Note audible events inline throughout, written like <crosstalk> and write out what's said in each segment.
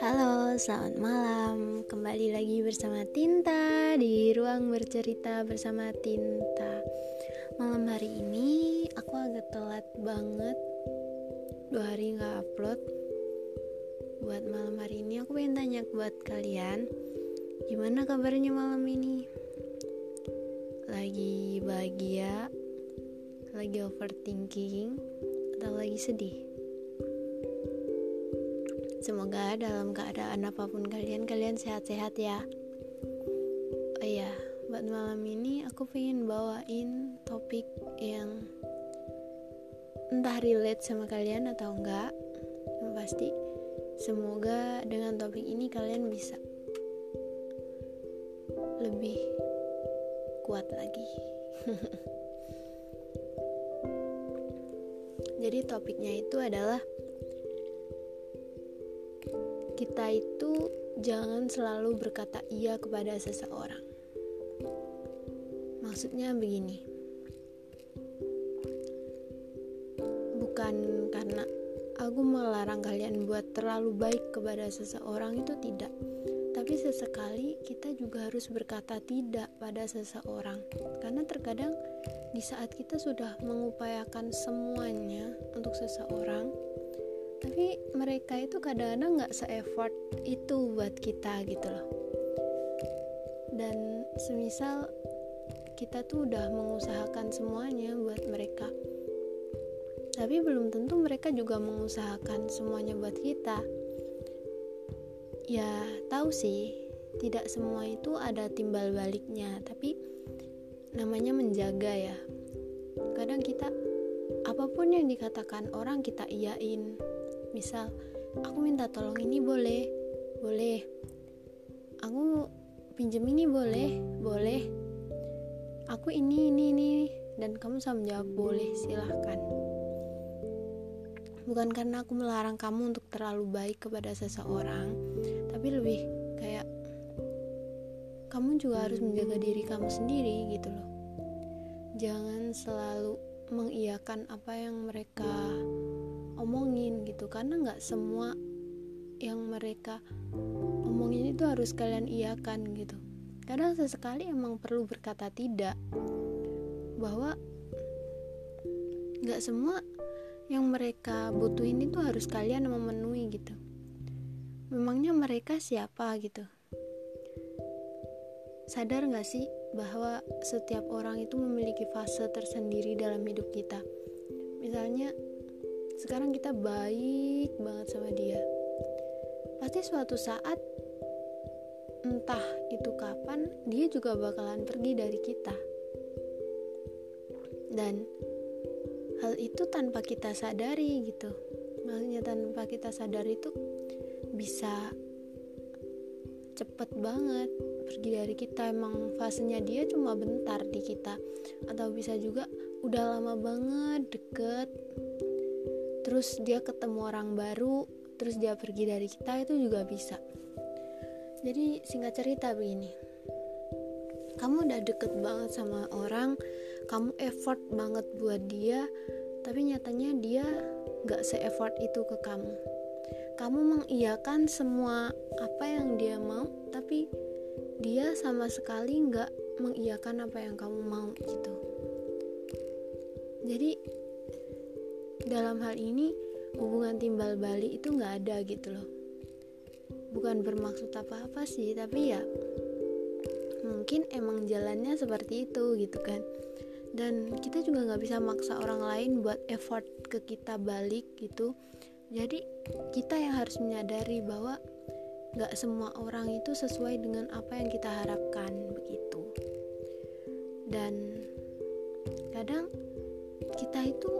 Halo, selamat malam. Kembali lagi bersama Tinta di ruang bercerita bersama Tinta. Malam hari ini aku agak telat banget. Dua hari nggak upload. Buat malam hari ini aku pengen tanya buat kalian, gimana kabarnya malam ini? Lagi bahagia? Lagi overthinking? Atau lagi sedih? Semoga dalam keadaan apa pun kalian, kalian sehat-sehat ya. Oh iya, buat malam ini aku pengen bawain topik yang entah relate sama kalian atau enggak. Yang pasti, semoga dengan topik ini kalian bisa lebih kuat lagi. <laughs> Jadi topiknya itu adalah kita itu jangan selalu berkata iya kepada seseorang. Maksudnya begini. Bukan karena aku melarang kalian buat terlalu baik kepada seseorang itu tidak. Tapi sesekali kita juga harus berkata tidak pada seseorang. Karena terkadang di saat kita sudah mengupayakan semuanya untuk seseorang, tapi mereka itu kadang-kadang nggak se-effort itu buat kita gitu loh dan semisal kita tuh udah mengusahakan semuanya buat mereka tapi belum tentu mereka juga mengusahakan semuanya buat kita ya tahu sih. Tidak semua itu ada timbal baliknya tapi namanya menjaga ya. Kadang kita apa pun yang dikatakan orang kita iyain misal aku minta tolong ini boleh? Boleh. Aku pinjem ini boleh? Boleh. Aku ini ini ini. Dan kamu sama jawab boleh silahkan. Bukan karena aku melarang kamu untuk terlalu baik kepada seseorang tapi lebih kayak kamu juga harus menjaga diri kamu sendiri gitu loh. Jangan selalu mengiyakan apa yang mereka omongin gitu. Karena nggak semua yang mereka omongin itu harus kalian iakan gitu. Kadang sesekali emang perlu berkata tidak. Bahwa nggak semua yang mereka butuhin itu harus kalian memenuhi gitu memangnya mereka siapa gitu? Sadar nggak sih bahwa setiap orang itu memiliki fase tersendiri dalam hidup kita? Misalnya sekarang kita baik banget sama dia. Pasti suatu saat entah itu kapan dia juga bakalan pergi dari kita. Dan hal itu tanpa kita sadari gitu. Maksudnya tanpa kita sadari itu bisa cepet banget pergi dari kita. Emang fasenya dia cuma bentar di kita. Atau bisa juga udah lama banget deket. Terus dia ketemu orang baru terus dia pergi dari kita itu juga bisa. Jadi singkat cerita begini. Kamu udah deket banget sama orang kamu effort banget buat dia tapi nyatanya dia gak se-effort itu ke kamu kamu mengiyakan semua apa yang dia mau tapi dia sama sekali gak mengiyakan apa yang kamu mau gitu. Jadi dalam hal ini hubungan timbal balik itu nggak ada gitu loh. Bukan bermaksud apa-apa sih tapi ya mungkin emang jalannya seperti itu gitu kan. Dan kita juga nggak bisa maksa orang lain buat effort ke kita balik gitu jadi kita yang harus menyadari bahwa nggak semua orang itu sesuai dengan apa yang kita harapkan begitu. Dan kadang kita itu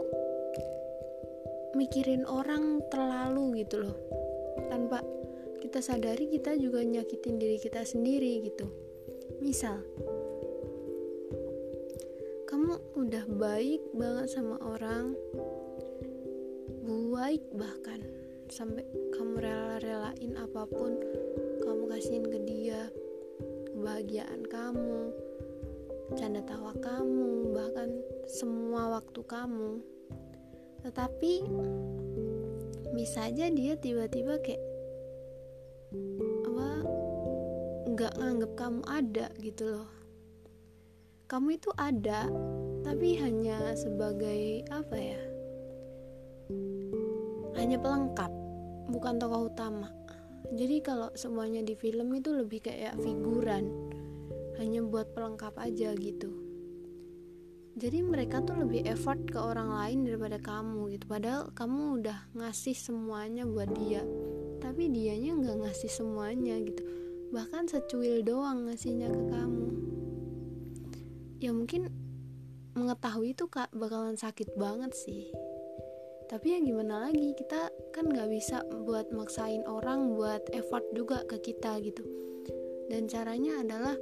mikirin orang terlalu gitu loh. Tanpa kita sadari kita juga nyakitin diri kita sendiri gitu. Misal kamu udah baik banget sama orang baik bahkan. Sampai kamu rela-relain apa pun kamu kasihin ke dia. Kebahagiaan kamu canda tawa kamu bahkan semua waktu kamu. Tetapi bisa aja dia tiba-tiba kayak apa nggak nganggap kamu ada gitu loh. Kamu itu ada tapi hanya sebagai apa ya hanya pelengkap bukan tokoh utama. Jadi kalau semuanya di film itu lebih kayak figuran hanya buat pelengkap aja gitu. Jadi mereka tuh lebih effort ke orang lain daripada kamu gitu. Padahal kamu udah ngasih semuanya buat dia tapi dianya nggak ngasih semuanya gitu. Bahkan secuil doang ngasihnya ke kamu. Ya mungkin mengetahui itu kak bakalan sakit banget sih tapi ya gimana lagi kita kan nggak bisa buat maksain orang buat effort juga ke kita gitu. Dan caranya adalah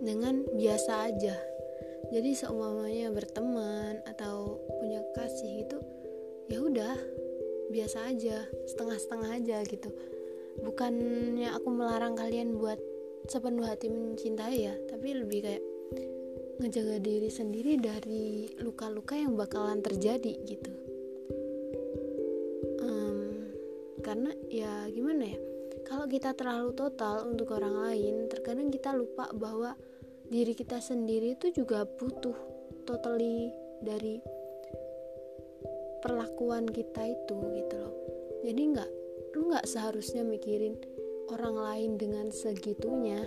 dengan biasa aja. Jadi seumpamanya berteman atau punya kasih gitu ya udah biasa aja setengah-setengah aja gitu. Bukannya aku melarang kalian buat sepenuh hati mencintai ya tapi lebih kayak ngejaga diri sendiri dari luka-luka yang bakalan terjadi gitu. Um, karena ya gimana ya kalau kita terlalu total untuk orang lain terkadang kita lupa bahwa diri kita sendiri itu juga butuh totally dari perlakuan kita itu gitu loh. Jadi nggak lu nggak seharusnya mikirin orang lain dengan segitunya.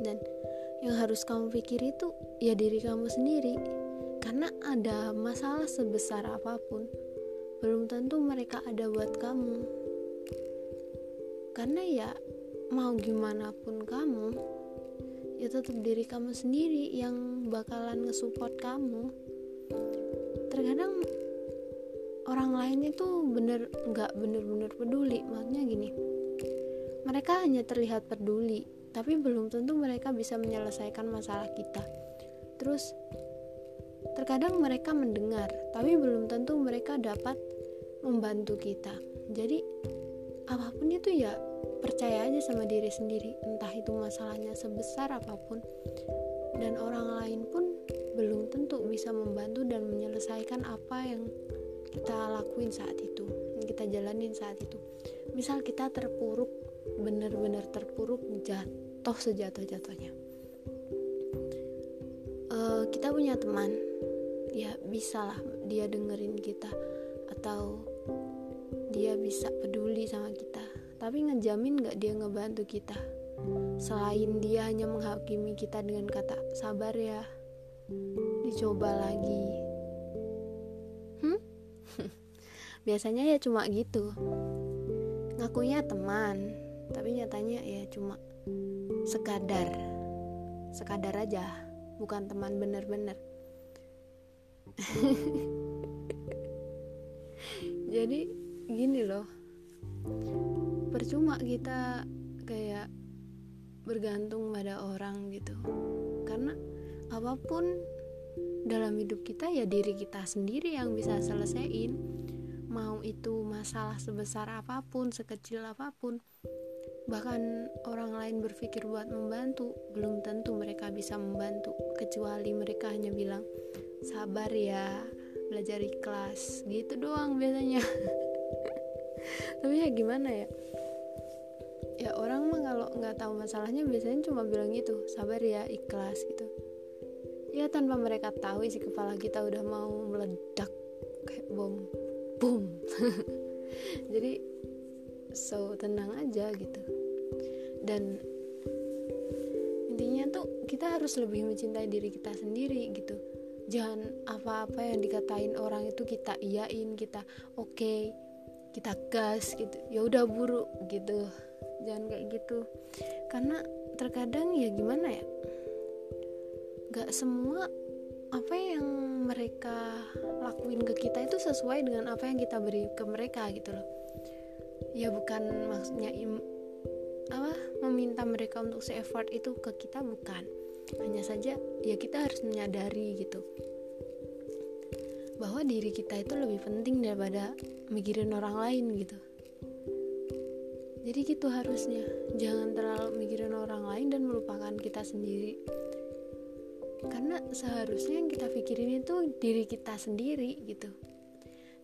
Dan yang harus kamu pikir itu ya diri kamu sendiri. Karena ada masalah sebesar apa pun belum tentu mereka ada buat kamu. Karena ya mau gimana pun kamu ya tetap diri kamu sendiri yang bakalan ngesupport kamu. Terkadang orang lain itu bener nggak bener-bener peduli. Maksudnya gini mereka hanya terlihat peduli tapi belum tentu mereka bisa menyelesaikan masalah kita. Terus, terkadang mereka mendengar, tapi belum tentu mereka dapat membantu kita. Jadi, apa pun itu ya percaya aja sama diri sendiri, entah itu masalahnya sebesar apa pun, dan orang lain pun belum tentu bisa membantu dan menyelesaikan apa yang kita lakuin saat itu, yang kita jalanin saat itu. Misal kita terpuruk benar-benar terpuruk jatuh sejatuh-jatuhnya. Uh, kita punya teman ya bisa lah dia dengerin kita atau dia bisa peduli sama kita. Tapi ngejamin gak dia ngebantu kita? Selain dia hanya menghakimi kita dengan kata sabar ya dicoba lagi. Hmm? <laughs> biasanya ya cuma gitu. Ngakunya teman tapi nyatanya ya cuma sekadar sekadar aja bukan teman bener-bener. <laughs> Jadi gini loh percuma kita kayak bergantung pada orang gitu. Karena apa pun dalam hidup kita ya diri kita sendiri yang bisa selesaiin. Mau itu masalah sebesar apa pun sekecil apa pun bahkan orang lain berpikir buat membantu belum tentu mereka bisa membantu. Kecuali mereka hanya bilang sabar ya belajar ikhlas. Gitu doang biasanya. <laughs> Tapi ya gimana ya? Ya orang mah kalau nggak tahu masalahnya biasanya cuma bilang gitu sabar ya ikhlas gitu. Ya tanpa mereka tahu isi kepala kita udah mau meledak kayak bom boom <laughs> jadi so tenang aja gitu dan intinya tuh kita harus lebih mencintai diri kita sendiri gitu. Jangan apa-apa yang dikatain orang itu kita iyain kita oke okay, kita gas gitu. Ya udah buruk gitu. Jangan kayak gitu. Karena terkadang ya gimana ya? Gak semua apa yang mereka lakuin ke kita itu sesuai dengan apa yang kita beri ke mereka gitu loh. Ya bukan maksudnya apa meminta mereka untuk se-effort itu ke kita bukan. Hanya saja ya kita harus menyadari gitu. Bahwa diri kita itu lebih penting daripada mikirin orang lain gitu. Jadi gitu harusnya. Jangan terlalu mikirin orang lain dan melupakan kita sendiri. Karena seharusnya yang kita pikirin itu diri kita sendiri gitu.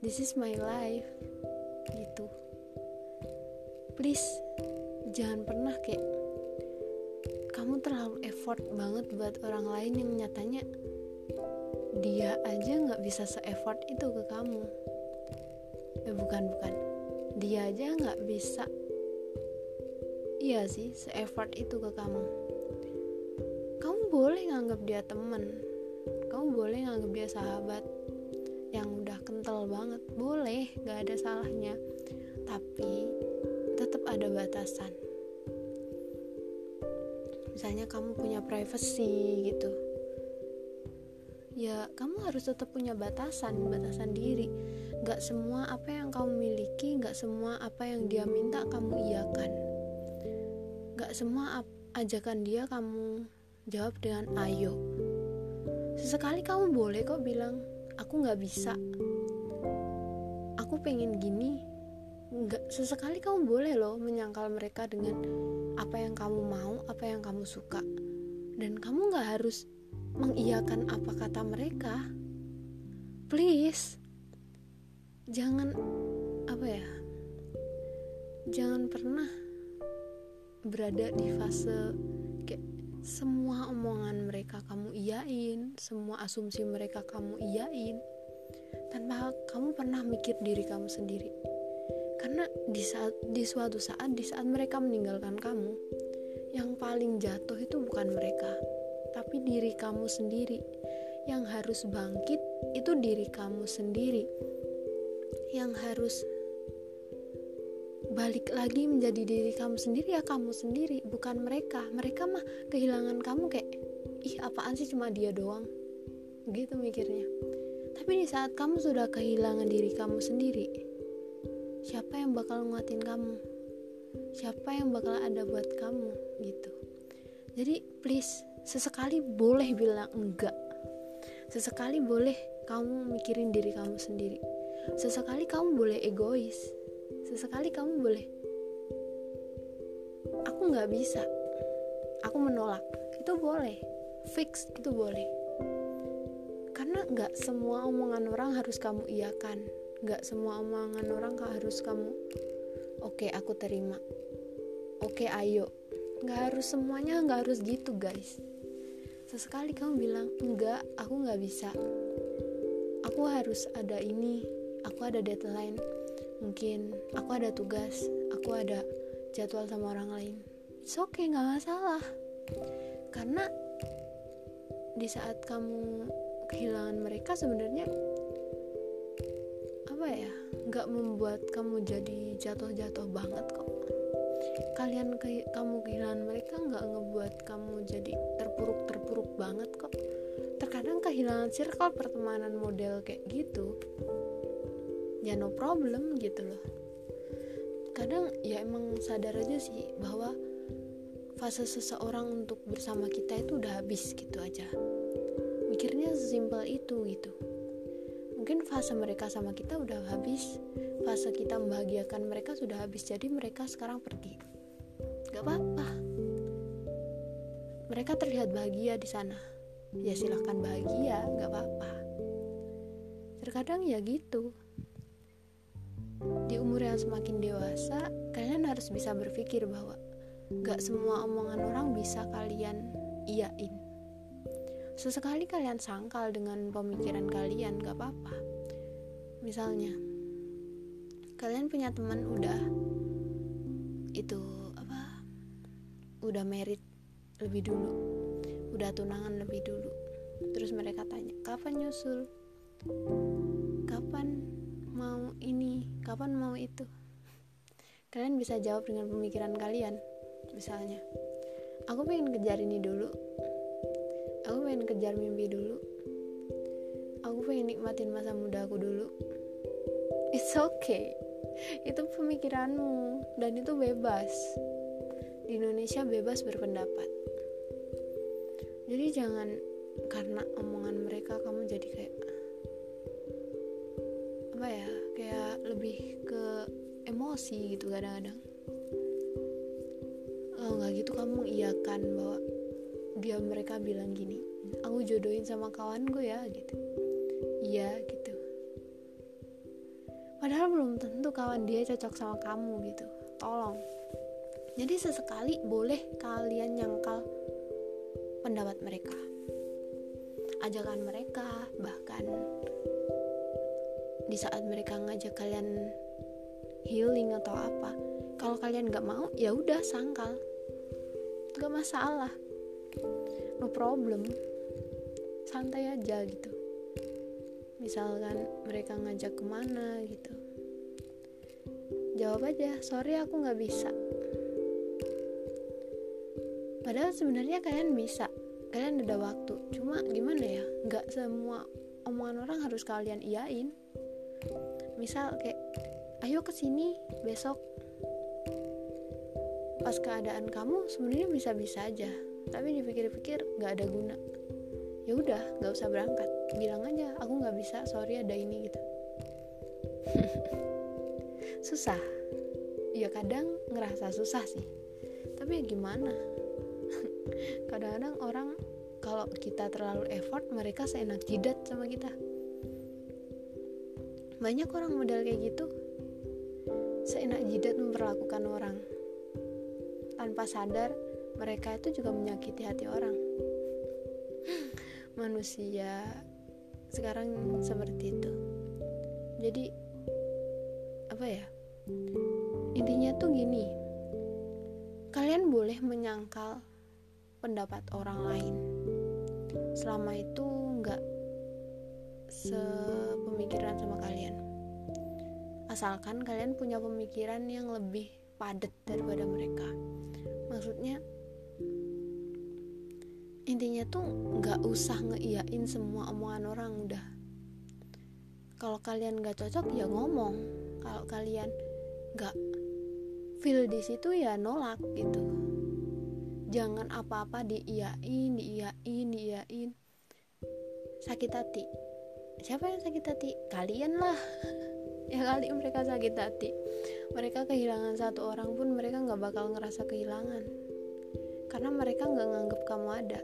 This is my life. Gitu. Please jangan pernah kayak kamu terlalu effort banget buat orang lain yang nyatanya dia aja nggak bisa se-effort itu ke kamu. Eh bukan bukan. Dia aja nggak bisa. Iya sih se-effort itu ke kamu. Kamu boleh nganggap dia temen kamu boleh nganggap dia sahabat yang udah kental banget. Boleh gak ada salahnya. Tapi tetap ada batasan misalnya kamu punya privacy gitu. Ya kamu harus tetap punya batasan batasan diri. Gak semua apa yang kamu miliki Gak semua apa yang dia minta kamu iakan. Gak semua ajakan dia kamu jawab dengan ayo. Sesekali kamu boleh kok bilang aku gak bisa. Aku pengen gini. Nggak sesekali kamu boleh loh menyangkal mereka dengan apa yang kamu mau apa yang kamu suka. Dan kamu nggak harus mengiyakan apa kata mereka. Please jangan apa ya jangan pernah berada di fase kayak semua omongan mereka kamu iyain semua asumsi mereka kamu iyain. Tanpa kamu pernah mikir diri kamu sendiri karena di saat di suatu saat di saat mereka meninggalkan kamu yang paling jatuh itu bukan mereka tapi diri kamu sendiri. Yang harus bangkit itu diri kamu sendiri. Yang harus balik lagi menjadi diri kamu sendiri ya kamu sendiri bukan mereka. Mereka mah kehilangan kamu kayak ih apaan sih cuma dia doang? Gitu mikirnya. Tapi di saat kamu sudah kehilangan diri kamu sendiri siapa yang bakal nguatin kamu? Siapa yang bakal ada buat kamu? Gitu. Jadi please sesekali boleh bilang enggak. Sesekali boleh kamu mikirin diri kamu sendiri. Sesekali kamu boleh egois. Sesekali kamu boleh aku nggak bisa. Aku menolak. Itu boleh. Fix itu boleh. Karena nggak semua omongan orang harus kamu iakan Gak semua omongan orang harus kamu oke aku terima. Oke ayo. Gak harus semuanya gak harus gitu guys. Sesekali kamu bilang enggak aku gak bisa. Aku harus ada ini aku ada deadline. Mungkin aku ada tugas aku ada jadwal sama orang lain. It's okay nggak masalah. Karena di saat kamu kehilangan mereka sebenarnya ya nggak membuat kamu jadi jatuh-jatuh banget kok. Kalian ke, kamu kehilangan mereka nggak ngebuat kamu jadi terpuruk-terpuruk banget kok. Terkadang kehilangan circle pertemanan model kayak gitu ya no problem gitu loh. Kadang ya emang sadar aja sih bahwa fase seseorang untuk bersama kita itu udah habis gitu aja. Mikirnya sesimpel itu gitu mungkin fase mereka sama kita udah habis fase kita membahagiakan mereka sudah habis jadi mereka sekarang pergi. Gak apa-apa. Mereka terlihat bahagia di sana. Ya silahkan bahagia gak apa-apa. Terkadang ya gitu. Di umur yang semakin dewasa kalian harus bisa berpikir bahwa gak semua omongan orang bisa kalian iyain Sesekali kalian sangkal dengan pemikiran kalian, gak apa-apa. Misalnya, kalian punya teman udah itu apa? Udah merit lebih dulu, udah tunangan lebih dulu. Terus mereka tanya, kapan nyusul? Kapan mau ini? Kapan mau itu? Kalian bisa jawab dengan pemikiran kalian. Misalnya, aku pengen kejar ini dulu, pengen kejar mimpi dulu. Aku pengen nikmatin masa muda aku dulu. It's okay. Itu pemikiranmu dan itu bebas. Di Indonesia bebas berpendapat. Jadi jangan karena omongan mereka kamu jadi kayak apa ya kayak lebih ke emosi gitu kadang-kadang. Oh nggak gitu kamu mengiyakan bahwa dia mereka bilang gini aku jodohin sama kawan gue ya gitu. Iya gitu. Padahal belum tentu kawan dia cocok sama kamu gitu. Tolong. Jadi sesekali boleh kalian nyangkal pendapat mereka. Ajakan mereka bahkan di saat mereka ngajak kalian healing atau apa kalau kalian nggak mau ya udah sangkal. Nggak masalah. No problem santai aja gitu. Misalkan mereka ngajak ke mana gitu. Jawab aja sorry aku nggak bisa. Padahal sebenarnya kalian bisa. Kalian ada waktu. Cuma gimana ya? Nggak semua omongan orang harus kalian iyain. Misal kayak ayo ke sini besok. Pas keadaan kamu sebenarnya bisa-bisa aja. Tapi dipikir-pikir nggak ada guna ya udah nggak usah berangkat. Bilang aja aku nggak bisa sorry ada ini gitu. <laughs> Susah. Ya kadang ngerasa susah sih. Tapi ya gimana? <laughs> Kadang-kadang orang kalau kita terlalu effort mereka seenak jidat sama kita. Banyak orang model kayak gitu. Seenak jidat memperlakukan orang. Tanpa sadar mereka itu juga menyakiti hati orang manusia sekarang seperti itu. Jadi apa ya? Intinya tuh gini kalian boleh menyangkal pendapat orang lain. Selama itu nggak sepemikiran sama kalian. Asalkan kalian punya pemikiran yang lebih padat daripada mereka. Maksudnya intinya tuh nggak usah ngeiyain semua omongan orang udah. Kalau kalian nggak cocok ya ngomong. Kalau kalian nggak feel di situ ya nolak gitu. Jangan apa-apa diiyain diiyain diiyain. Sakit hati. Siapa yang sakit hati? Kalian lah. <laughs> Ya kali mereka sakit hati. Mereka kehilangan satu orang pun mereka nggak bakal ngerasa kehilangan. Karena mereka nggak nganggep kamu ada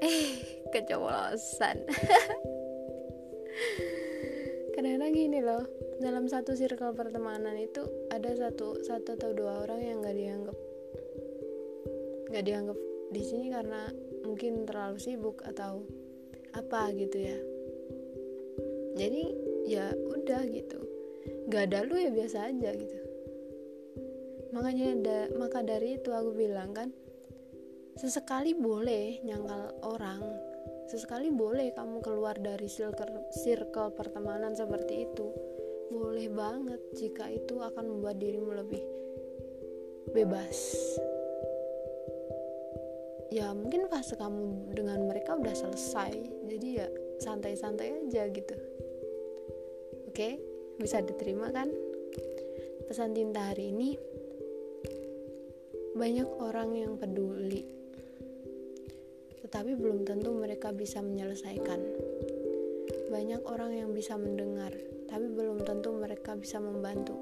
<laughs> eh keceplosan <laughs> kadang-kadang gini loh dalam satu circle pertemanan itu ada satu satu atau dua orang yang nggak dianggap nggak dianggap di sini karena mungkin terlalu sibuk atau apa gitu ya. Jadi ya udah gitu. Gak ada lu ya biasa aja gitu. Makanya ada maka dari itu aku bilang kan sesekali boleh nyangkal orang. Sesekali boleh kamu keluar dari circle, circle pertemanan seperti itu. Boleh banget jika itu akan membuat dirimu lebih bebas. Ya mungkin fase kamu dengan mereka udah selesai. Jadi ya santai-santai aja gitu. Oke? Bisa diterima kan? Pesan tinta hari ini banyak orang yang peduli tetapi belum tentu mereka bisa menyelesaikan. Banyak orang yang bisa mendengar tapi belum tentu mereka bisa membantu.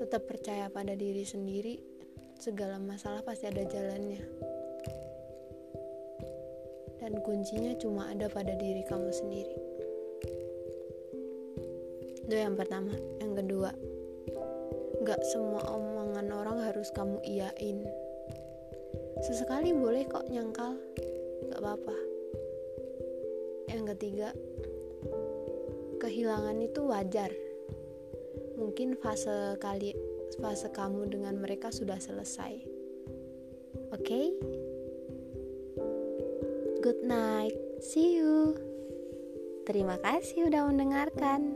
Tetap percaya pada diri sendiri segala masalah pasti ada jalannya. Dan kuncinya cuma ada pada diri kamu sendiri. Itu yang pertama. Yang kedua gak semua omongan orang harus kamu iyain sesekali boleh kok nyangkal. Gak apa-apa. Yang ketiga kehilangan itu wajar. Mungkin fase kali fase kamu dengan mereka sudah selesai. Oke? Okay? good night. See you. Terima kasih udah mendengarkan